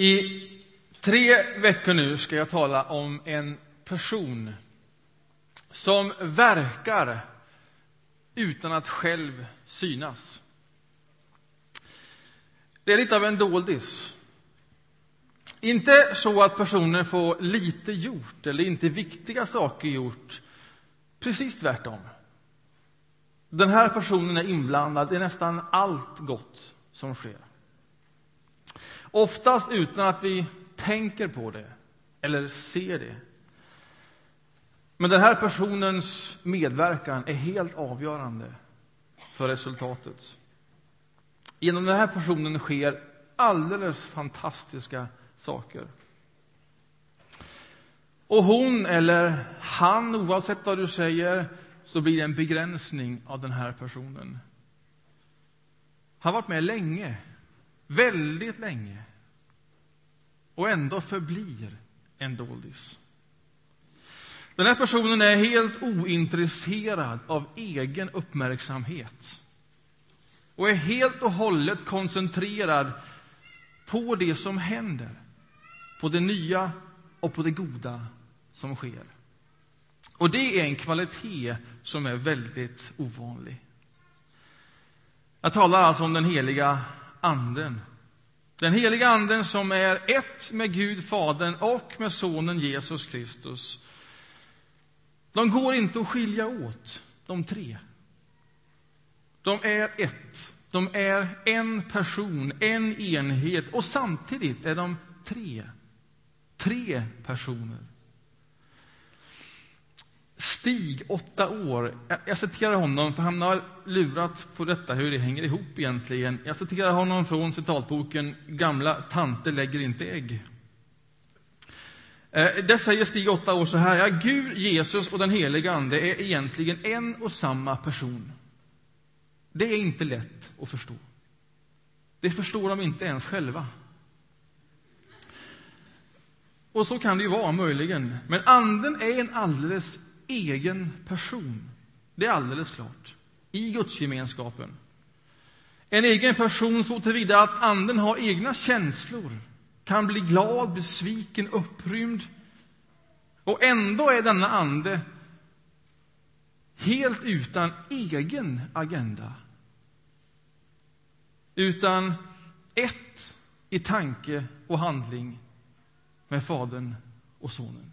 I tre veckor nu ska jag tala om en person som verkar utan att själv synas. Det är lite av en doldis. Inte så att personen får lite gjort eller inte viktiga saker gjort. Precis tvärtom. Den här personen är inblandad i nästan allt gott som sker. Oftast utan att vi tänker på det eller ser det. Men den här personens medverkan är helt avgörande för resultatet. Genom den här personen sker alldeles fantastiska saker. Och hon eller han, oavsett vad du säger, så blir det en begränsning av den här personen. Han har varit med länge, väldigt länge och ändå förblir en doldis. Den här personen är helt ointresserad av egen uppmärksamhet och är helt och hållet koncentrerad på det som händer, på det nya och på det goda som sker. Och det är en kvalitet som är väldigt ovanlig. Jag talar alltså om den heliga Anden. Den heliga Anden som är ett med Gud, Fadern och med Sonen Jesus Kristus. De går inte att skilja åt, de tre. De är ett. De är en person, en enhet och samtidigt är de tre. Tre personer. Stig, åtta år. Jag citerar honom, för han har lurat på detta, hur det hänger ihop egentligen. Jag citerar honom från citatboken Gamla tanter lägger inte ägg. Eh, där säger Stig, åtta år, så här. Ja, Gud, Jesus och den heliga Ande är egentligen en och samma person. Det är inte lätt att förstå. Det förstår de inte ens själva. Och så kan det ju vara, möjligen. Men Anden är en alldeles egen person. Det är alldeles klart. I gudsgemenskapen. En egen person så tillvida att Anden har egna känslor, kan bli glad, besviken, upprymd. Och ändå är denna ande helt utan egen agenda. Utan ett i tanke och handling med Fadern och Sonen.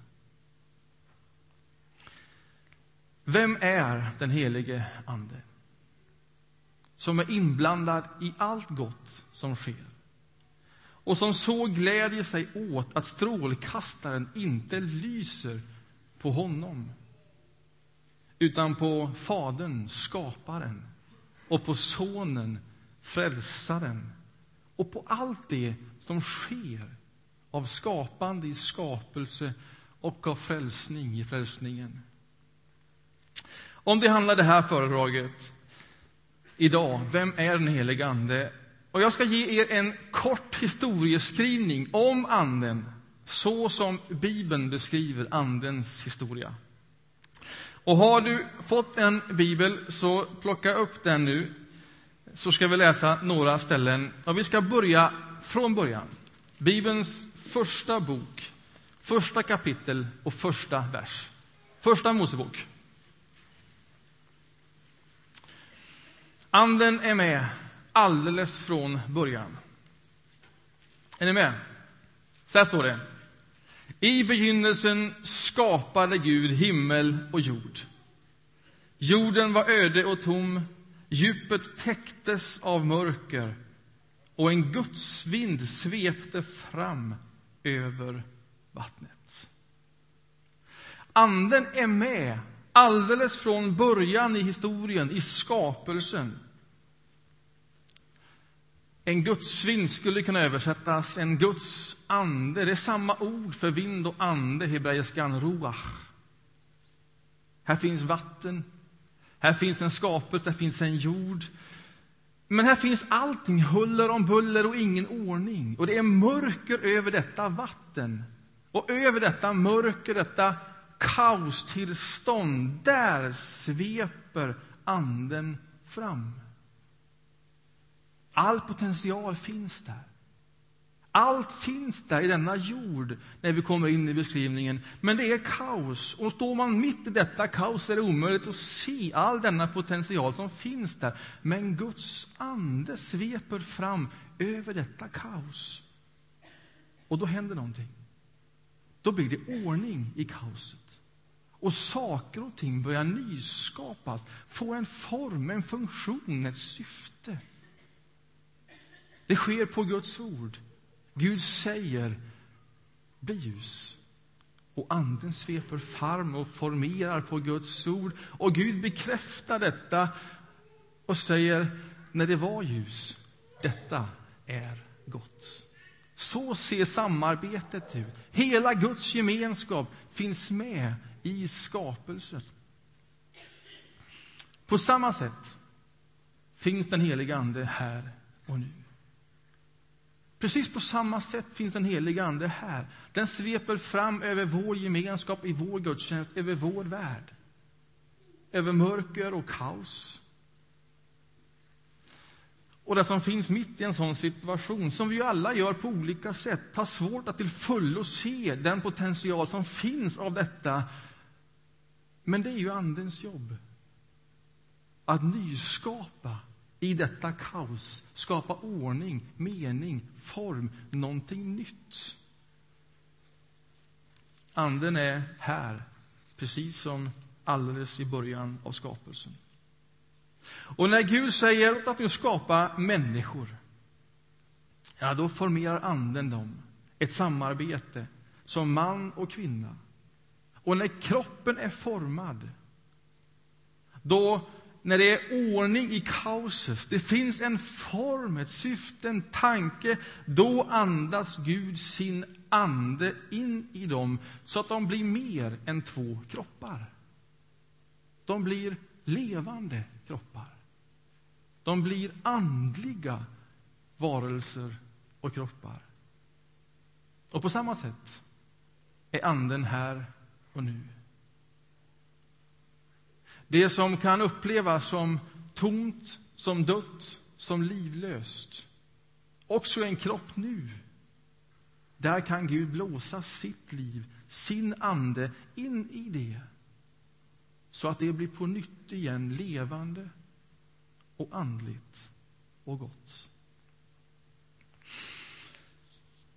Vem är den helige Ande? Som är inblandad i allt gott som sker och som så glädjer sig åt att strålkastaren inte lyser på honom utan på Fadern, Skaparen och på Sonen, Frälsaren och på allt det som sker av skapande i skapelse och av frälsning i frälsningen. Om det handlar det här föredraget idag, vem är den helige Ande? Och jag ska ge er en kort historieskrivning om Anden, så som Bibeln beskriver Andens historia. Och har du fått en bibel, så plocka upp den nu, så ska vi läsa några ställen. Och vi ska börja från början. Bibelns första bok, första kapitel och första vers. Första Mosebok. Anden är med alldeles från början. Är ni med? Så här står det. I begynnelsen skapade Gud himmel och jord. Jorden var öde och tom, djupet täcktes av mörker och en Guds vind svepte fram över vattnet. Anden är med alldeles från början i historien, i skapelsen. En gudsvind skulle kunna översättas en Guds ande. Det är samma ord för vind och ande, hebreiskan ruach. Här finns vatten, här finns en skapelse, här finns en jord. Men här finns allting, huller om buller och ingen ordning. Och det är mörker över detta vatten. Och över detta mörker, detta kaostillstånd, där sveper anden fram. All potential finns där. Allt finns där i denna jord när vi kommer in i beskrivningen, men det är kaos. Och står man mitt i detta kaos är det omöjligt att se all denna potential som finns där. Men Guds ande sveper fram över detta kaos. Och då händer någonting. Då blir det ordning i kaoset. Och saker och ting börjar nyskapas, får en form, en funktion, ett syfte. Det sker på Guds ord. Gud säger bli ljus. Och Anden sveper fram och formerar på Guds ord. Och Gud bekräftar detta och säger när det var ljus, detta är gott. Så ser samarbetet ut. Hela Guds gemenskap finns med i skapelsen. På samma sätt finns den heliga Ande här och nu. Precis på samma sätt finns den heliga Ande här. Den sveper fram över vår gemenskap i vår gudstjänst, över vår värld. Över mörker och kaos. Och det som finns mitt i en sån situation, som vi alla gör på olika sätt, har svårt att till fullo se den potential som finns av detta. Men det är ju Andens jobb. Att nyskapa i detta kaos, skapa ordning, mening, form, någonting nytt. Anden är här, precis som alldeles i början av skapelsen. Och när Gud säger att nu skapa människor, ja, då formerar Anden dem, ett samarbete som man och kvinna. Och när kroppen är formad, då när det är ordning i kaoset, det finns en form, ett syfte, en tanke, då andas Gud sin ande in i dem så att de blir mer än två kroppar. De blir levande kroppar. De blir andliga varelser och kroppar. Och på samma sätt är Anden här och nu. Det som kan upplevas som tomt, som dött, som livlöst, också en kropp nu. Där kan Gud blåsa sitt liv, sin ande, in i det så att det blir på nytt igen levande och andligt och gott.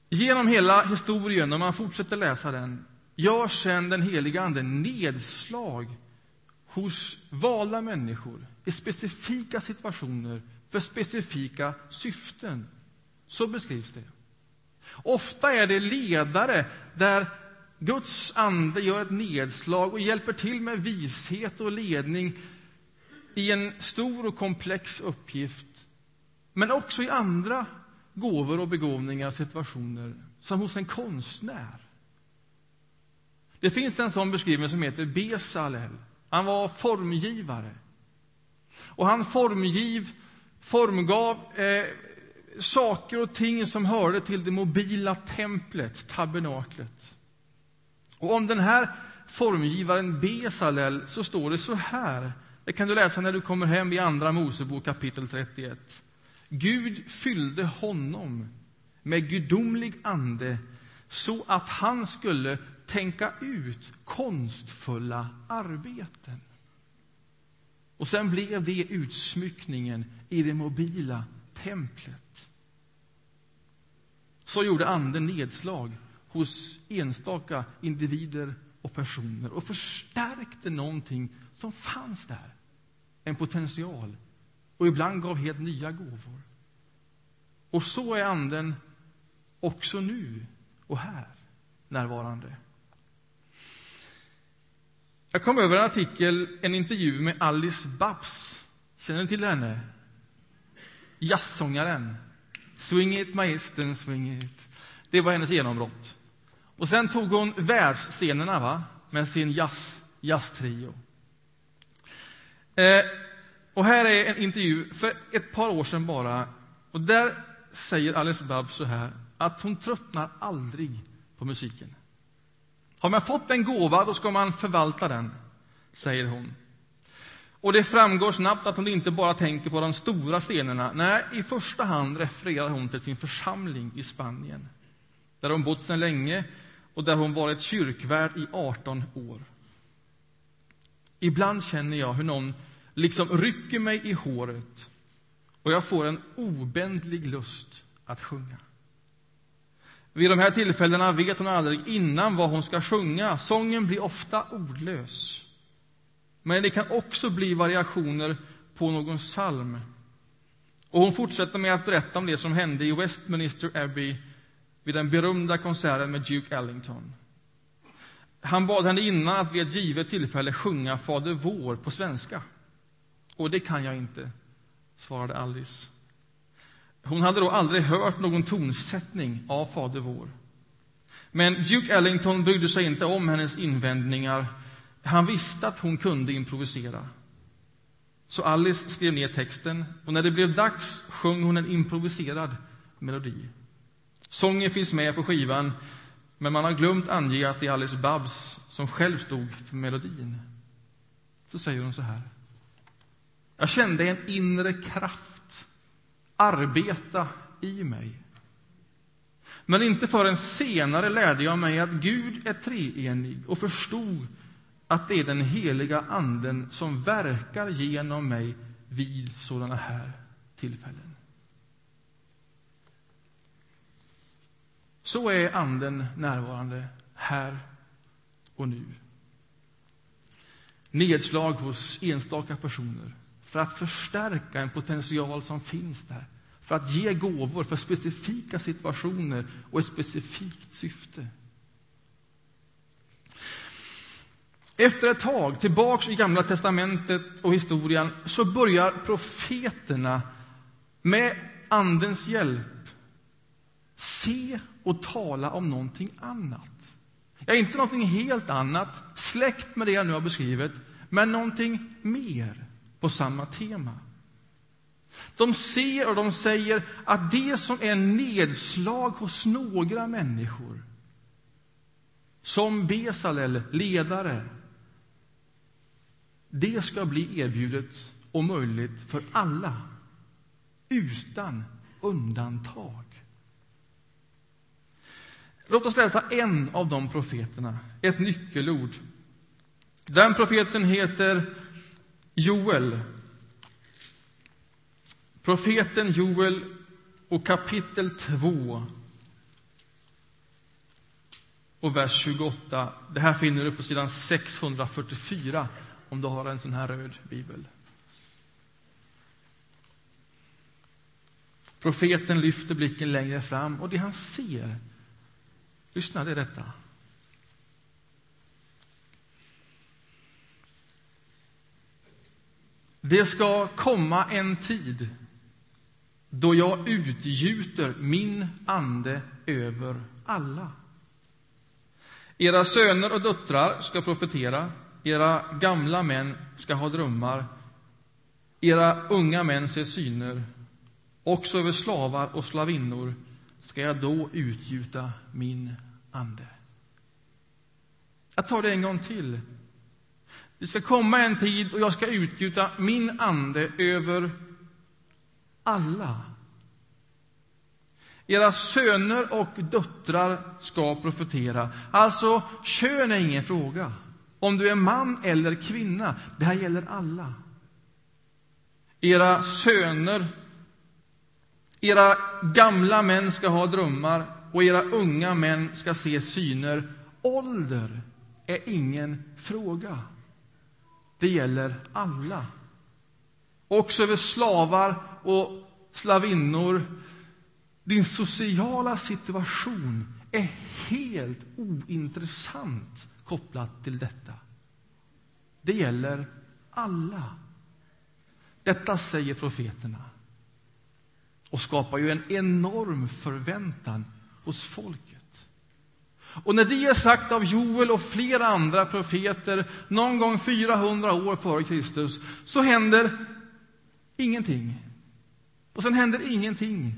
Genom hela historien, om man fortsätter läsa den, gör sen den heliga Ande nedslag hos valda människor i specifika situationer för specifika syften. Så beskrivs det. Ofta är det ledare där Guds ande gör ett nedslag och hjälper till med vishet och ledning i en stor och komplex uppgift, men också i andra gåvor och begåvningar och situationer, som hos en konstnär. Det finns en sån beskrivning som heter Besalel. Han var formgivare. Och han formgiv, formgav eh, saker och ting som hörde till det mobila templet, tabernaklet. Och om den här formgivaren Besalel så står det så här. Det kan du läsa när du kommer hem i Andra Mosebok kapitel 31. Gud fyllde honom med gudomlig ande så att han skulle tänka ut konstfulla arbeten. Och sen blev det utsmyckningen i det mobila templet. Så gjorde Anden nedslag hos enstaka individer och personer och förstärkte någonting som fanns där, en potential, och ibland gav helt nya gåvor. Och så är Anden också nu och här närvarande. Jag kom över en artikel, en intervju med Alice Babs. Känner ni till henne? Jazzsångaren. Swing it, magistern, swing it. Det var hennes genombrott. Och sen tog hon världsscenerna va? med sin jazz, jazztrio. Eh, och här är en intervju för ett par år sedan bara. Och där säger Alice Babs så här, att hon tröttnar aldrig på musiken. Har man fått en gåva, då ska man förvalta den, säger hon. Och det framgår snabbt att hon inte bara tänker på de stora stenarna. Nej, i första hand refererar hon till sin församling i Spanien. där hon bott sedan länge och där hon varit kyrkvärd i 18 år. Ibland känner jag hur någon liksom rycker mig i håret och jag får en obändlig lust att sjunga. Vid de här tillfällena vet hon aldrig innan vad hon ska sjunga. Sången blir ofta ordlös. Men det kan också bli variationer på någon psalm. Och hon fortsätter med att berätta om det som hände i Westminster Abbey vid den berömda konserten med Duke Ellington. Han bad henne innan att vid ett givet tillfälle sjunga Fader vår på svenska. Och det kan jag inte, svarade Alice. Hon hade då aldrig hört någon tonsättning av Fader vår. Men Duke Ellington brydde sig inte om hennes invändningar. Han visste att hon kunde improvisera. Så Alice skrev ner texten och när det blev dags sjöng hon en improviserad melodi. Sången finns med på skivan, men man har glömt ange att det är Alice Babs som själv stod för melodin. Så säger hon så här. Jag kände en inre kraft arbeta i mig. Men inte förrän senare lärde jag mig att Gud är treenig och förstod att det är den heliga Anden som verkar genom mig vid sådana här tillfällen. Så är Anden närvarande här och nu. Nedslag hos enstaka personer för att förstärka en potential som finns där. För att ge gåvor för specifika situationer och ett specifikt syfte. Efter ett tag, tillbaks i Gamla testamentet och historien, så börjar profeterna med Andens hjälp se och tala om någonting annat. Ja, inte någonting helt annat, släkt med det jag nu har beskrivit, men någonting mer på samma tema. De ser och de säger att det som är nedslag hos några människor, som Besalel, ledare, det ska bli erbjudet och möjligt för alla, utan undantag. Låt oss läsa en av de profeterna, ett nyckelord. Den profeten heter Joel. Profeten Joel och kapitel 2 och vers 28. Det här finner du på sidan 644 om du har en sån här röd bibel. Profeten lyfter blicken längre fram och det han ser, lyssna, det är detta. Det ska komma en tid då jag utgjuter min ande över alla. Era söner och döttrar ska profetera, era gamla män ska ha drömmar, era unga män se syner. Också över slavar och slavinnor ska jag då utgjuta min ande. Jag tar det en gång till. Det ska komma en tid och jag ska utgjuta min ande över alla. Era söner och döttrar ska profetera. Alltså, kön är ingen fråga. Om du är man eller kvinna, det här gäller alla. Era söner, era gamla män ska ha drömmar och era unga män ska se syner. Ålder är ingen fråga. Det gäller alla. Också över slavar och slavinnor. Din sociala situation är helt ointressant kopplat till detta. Det gäller alla. Detta säger profeterna och skapar ju en enorm förväntan hos folket. Och när det är sagt av Joel och flera andra profeter någon gång 400 år före Kristus, så händer ingenting. Och sen händer ingenting.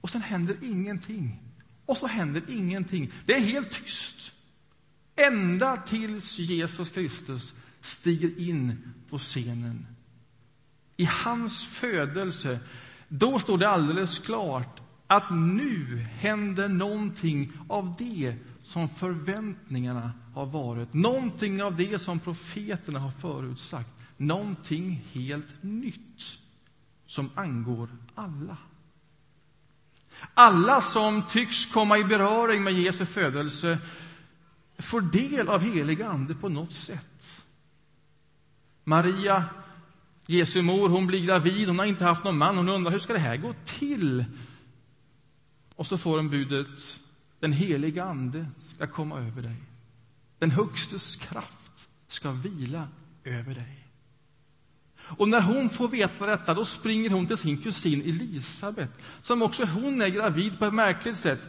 Och sen händer ingenting. Och så händer ingenting. Det är helt tyst. Ända tills Jesus Kristus stiger in på scenen. I hans födelse, då står det alldeles klart att nu händer någonting av det som förväntningarna har varit. Någonting av det som profeterna har förutsagt. Någonting helt nytt som angår alla. Alla som tycks komma i beröring med Jesu födelse får del av helig ande på något sätt. Maria, Jesu mor, hon blir gravid, hon har inte haft någon man. Hon undrar hur ska det här gå till? Och så får hon budet, den heliga Ande ska komma över dig. Den Högstes kraft ska vila över dig. Och när hon får veta detta, då springer hon till sin kusin Elisabet, som också hon är gravid på ett märkligt sätt,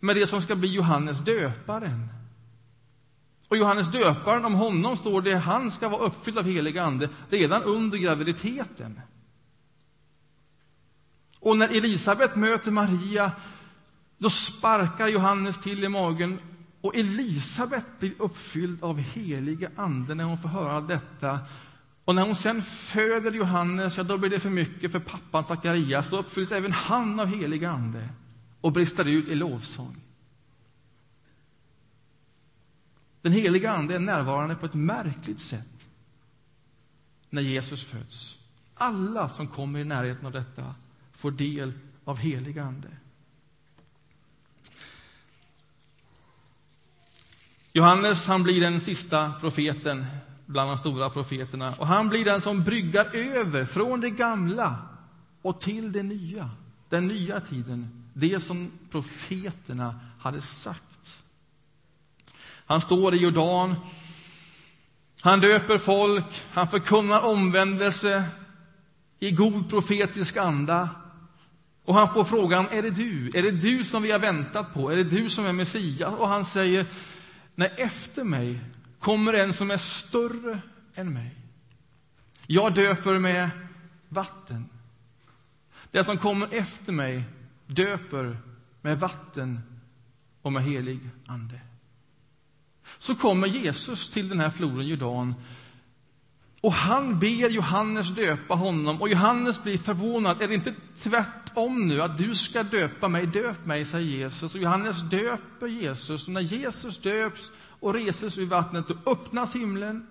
med det som ska bli Johannes döparen. Och Johannes döparen, om honom står det han ska vara uppfylld av helig ande redan under graviditeten. Och när Elisabet möter Maria, då sparkar Johannes till i magen och Elisabet blir uppfylld av heliga ande när hon får höra detta. Och när hon sen föder Johannes, ja, då blir det för mycket för pappan Sakarias. Då uppfylls även han av helig ande och brister ut i lovsång. Den heliga Ande är närvarande på ett märkligt sätt när Jesus föds. Alla som kommer i närheten av detta får del av helig Ande. Johannes han blir den sista profeten bland de stora profeterna. Och Han blir den som bryggar över från det gamla och till det nya, den nya tiden, det som profeterna hade sagt. Han står i Jordan, han döper folk, han förkunnar omvändelse i god profetisk anda. Och han får frågan, är det du? Är det du som vi har väntat på? Är det du som är Messias? Och han säger, nej, efter mig kommer en som är större än mig. Jag döper med vatten. Den som kommer efter mig döper med vatten och med helig ande så kommer Jesus till den här floden Jordan. Och han ber Johannes döpa honom, och Johannes blir förvånad. Är det inte tvärtom nu, att du ska döpa mig? Döp mig, säger Jesus. Och Johannes döper Jesus. Och när Jesus döps och reses ur vattnet, då öppnas himlen.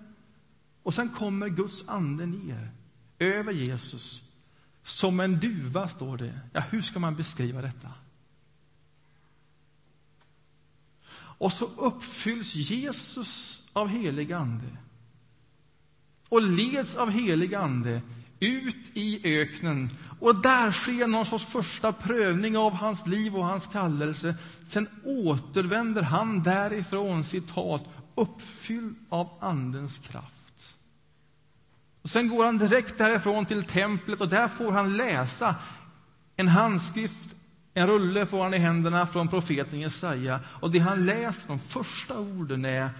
Och sen kommer Guds ande ner över Jesus. Som en duva, står det. Ja, hur ska man beskriva detta? Och så uppfylls Jesus av helig ande och leds av helig ande ut i öknen. Och där sker någon sorts första prövning av hans liv och hans kallelse. Sen återvänder han därifrån, citat, uppfylld av Andens kraft. Och sen går han direkt därifrån till templet och där får han läsa en handskrift en rulle får han i händerna från profeten Jesaja och det han läser, de första orden är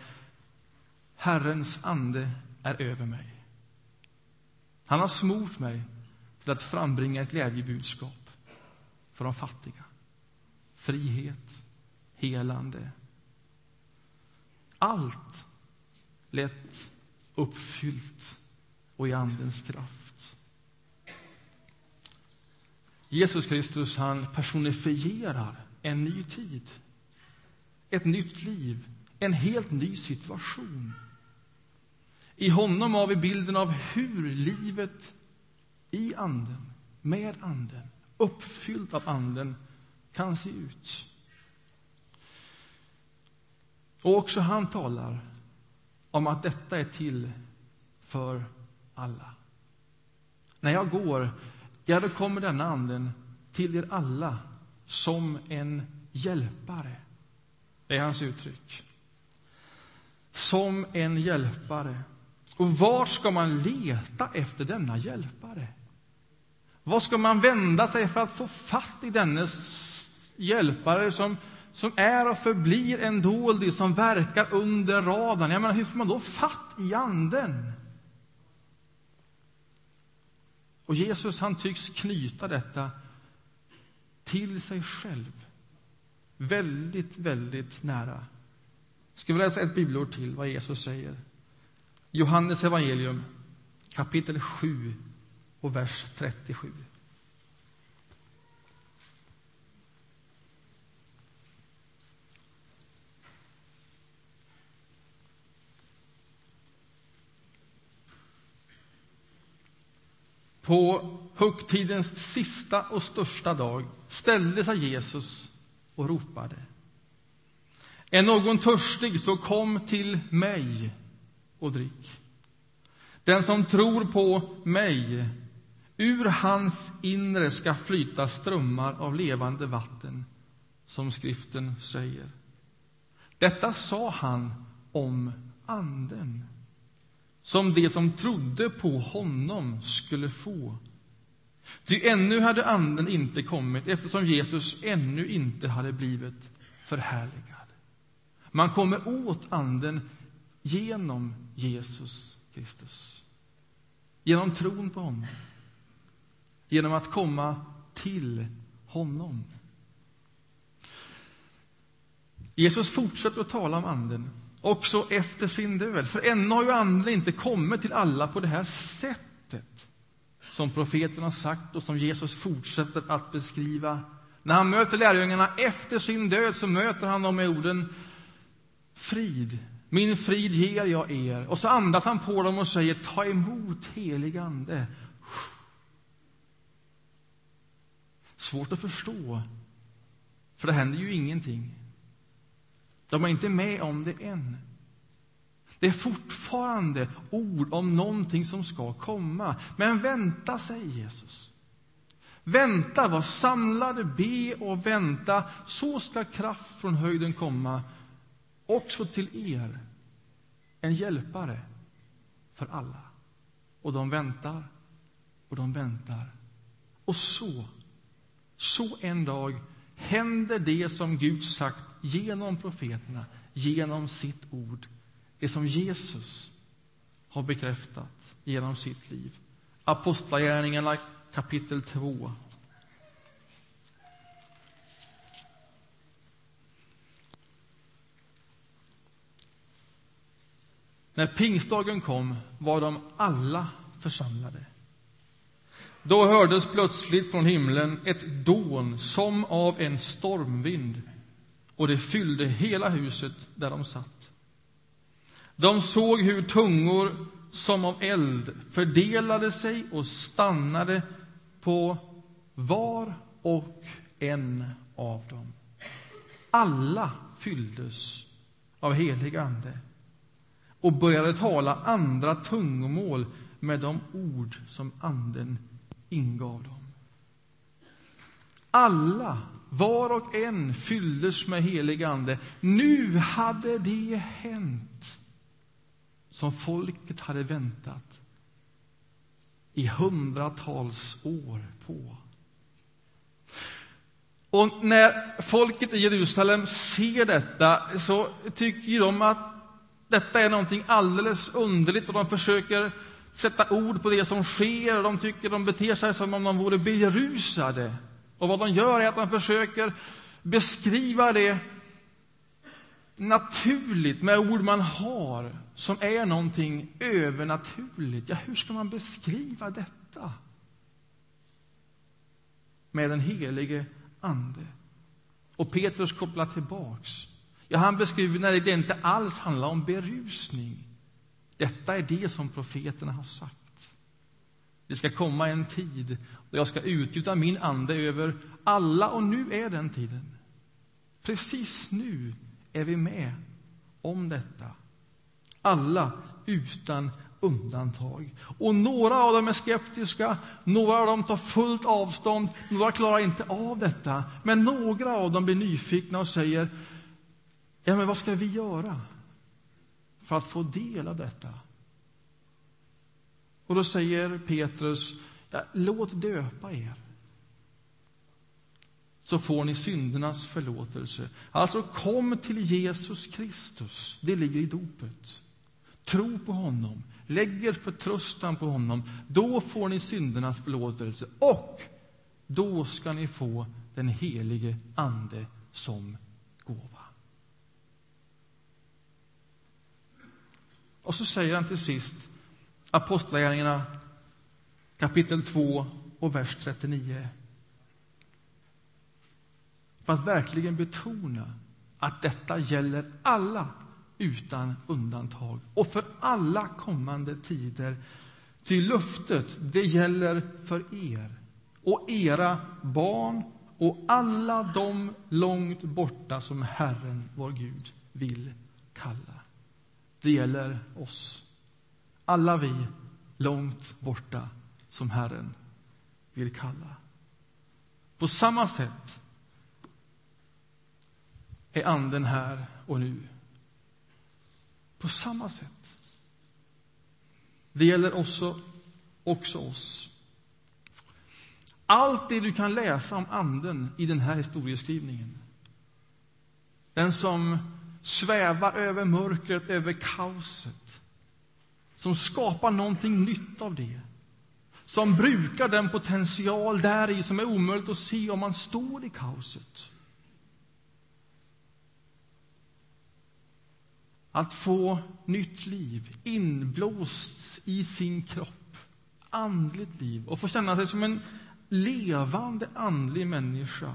Herrens ande är över mig. Han har smort mig till att frambringa ett glädjebudskap för de fattiga. Frihet, helande. Allt lätt uppfyllt och i Andens kraft. Jesus Kristus han personifierar en ny tid, ett nytt liv, en helt ny situation. I honom har vi bilden av hur livet i Anden, med Anden, uppfyllt av Anden, kan se ut. Och också han talar om att detta är till för alla. När jag går ja, då kommer denna anden till er alla som en hjälpare. Det är hans uttryck. Som en hjälpare. Och var ska man leta efter denna hjälpare? Vad ska man vända sig för att få fatt i denne hjälpare som, som är och förblir en doldis som verkar under radarn? Jag menar, hur får man då fatt i Anden? Och Jesus han tycks knyta detta till sig själv. Väldigt, väldigt nära. Jag Ska vi läsa ett bibelord till, vad Jesus säger? Johannes evangelium, kapitel 7 och vers 37. På högtidens sista och största dag ställde sig Jesus och ropade. Är någon törstig, så kom till mig och drick. Den som tror på mig ur hans inre ska flyta strömmar av levande vatten, som skriften säger. Detta sa han om Anden, som de som trodde på honom skulle få. Ty ännu hade Anden inte kommit, eftersom Jesus ännu inte hade blivit förhärligad. Man kommer åt Anden genom Jesus Kristus. Genom tron på honom. Genom att komma till honom. Jesus fortsätter att tala om Anden, också efter sin död. För ännu har ju Anden inte kommit till alla på det här sättet som profeten har sagt och som Jesus fortsätter att beskriva. När han möter lärjungarna efter sin död så möter han dem med orden Frid, min frid ger jag er. Och så andas han på dem och säger ta emot helig ande. Svårt att förstå, för det händer ju ingenting. De är inte med om det än. Det är fortfarande ord om någonting som ska komma. Men vänta, säger Jesus. Vänta, var samlade, be och vänta. Så ska kraft från höjden komma också till er. En hjälpare för alla. Och de väntar och de väntar. Och så, så en dag händer det som Gud sagt genom profeterna, genom sitt ord. Det som Jesus har bekräftat genom sitt liv. Apostlagärningarna kapitel 2. När pingstdagen kom var de alla församlade. Då hördes plötsligt från himlen ett dån som av en stormvind och det fyllde hela huset där de satt. De såg hur tungor som av eld fördelade sig och stannade på var och en av dem. Alla fylldes av helig ande och började tala andra tungomål med de ord som Anden ingav dem. Alla, var och en, fylldes med helig Ande. Nu hade det hänt som folket hade väntat i hundratals år på. Och när folket i Jerusalem ser detta så tycker de att detta är någonting alldeles underligt och de försöker sätta ord på det som sker. De tycker de beter sig som om de vore berusade. Och vad de gör är att de försöker beskriva det naturligt med ord man har som är någonting övernaturligt. Ja, hur ska man beskriva detta? Med den helige Ande. Och Petrus kopplar tillbaks. Ja, han beskriver när det inte alls handlar om berusning. Detta är det som profeterna har sagt. Det ska komma en tid då jag ska utgjuta min ande över alla, och nu är den tiden. Precis nu är vi med om detta. Alla utan undantag. Och några av dem är skeptiska, några av dem tar fullt avstånd, några klarar inte av detta. Men några av dem blir nyfikna och säger Ja, men vad ska vi göra för att få del av detta? Och då säger Petrus, ja, låt döpa er. Så får ni syndernas förlåtelse. Alltså, kom till Jesus Kristus. Det ligger i dopet. Tro på honom. Lägg er förtröstan på honom. Då får ni syndernas förlåtelse. Och då ska ni få den helige Ande som gåva. Och så säger han till sist, Apostlagärningarna kapitel 2 och vers 39. För att verkligen betona att detta gäller alla utan undantag och för alla kommande tider. Ty löftet, det gäller för er och era barn och alla de långt borta som Herren, vår Gud, vill kalla. Det gäller oss. Alla vi långt borta som Herren vill kalla. På samma sätt är Anden här och nu. På samma sätt. Det gäller också, också oss. Allt det du kan läsa om Anden i den här historieskrivningen den som svävar över mörkret, över kaoset som skapar någonting nytt av det som brukar den potential där i som är omöjligt att se om man står i kaoset. Att få nytt liv inblåst i sin kropp, andligt liv och få känna sig som en levande andlig människa.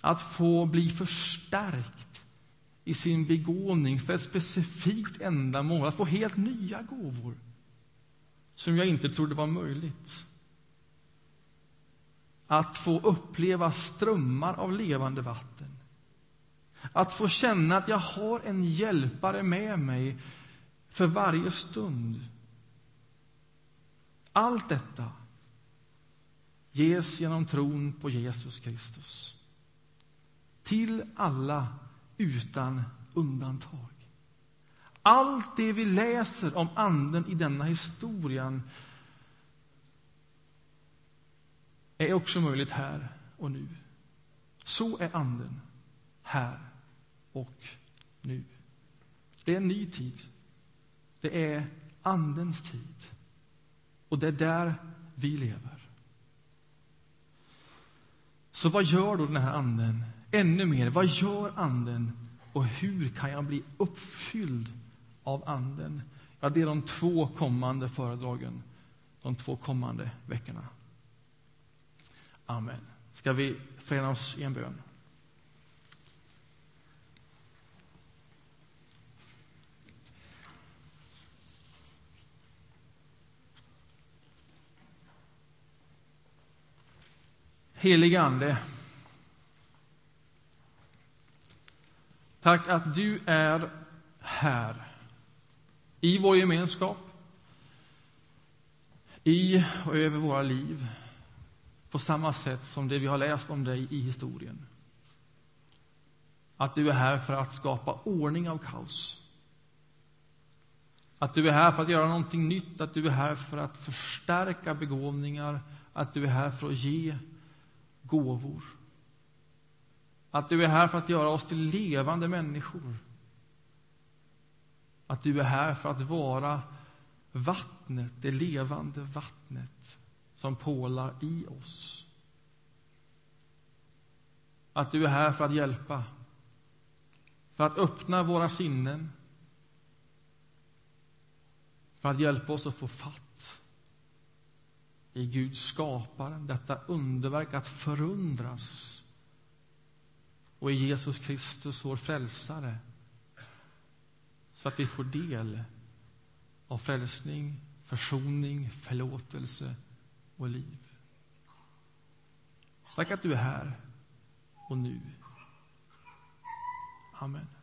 Att få bli förstärkt i sin begåvning för ett specifikt ändamål, att få helt nya gåvor som jag inte trodde var möjligt. Att få uppleva strömmar av levande vatten. Att få känna att jag har en hjälpare med mig för varje stund. Allt detta ges genom tron på Jesus Kristus. Till alla utan undantag. Allt det vi läser om Anden i denna historien är också möjligt här och nu. Så är Anden här och nu. Det är en ny tid. Det är Andens tid. Och det är där vi lever. Så vad gör då den här Anden? Ännu mer, vad gör Anden och hur kan jag bli uppfylld av Anden. Ja, det är de två kommande föredragen, de två kommande veckorna. Amen. Ska vi förena oss i en bön? Helige Ande, tack att du är här i vår gemenskap, i och över våra liv på samma sätt som det vi har läst om dig i historien. Att du är här för att skapa ordning av kaos. Att du är här för att göra någonting nytt, att du är här för att förstärka begåvningar, att du är här för att ge gåvor. Att du är här för att göra oss till levande människor att du är här för att vara vattnet, det levande vattnet som pålar i oss. Att du är här för att hjälpa, för att öppna våra sinnen för att hjälpa oss att få fatt i Guds skapare, detta underverk att förundras och i Jesus Kristus, vår frälsare så att vi får del av frälsning, försoning, förlåtelse och liv. Tack att du är här och nu. Amen.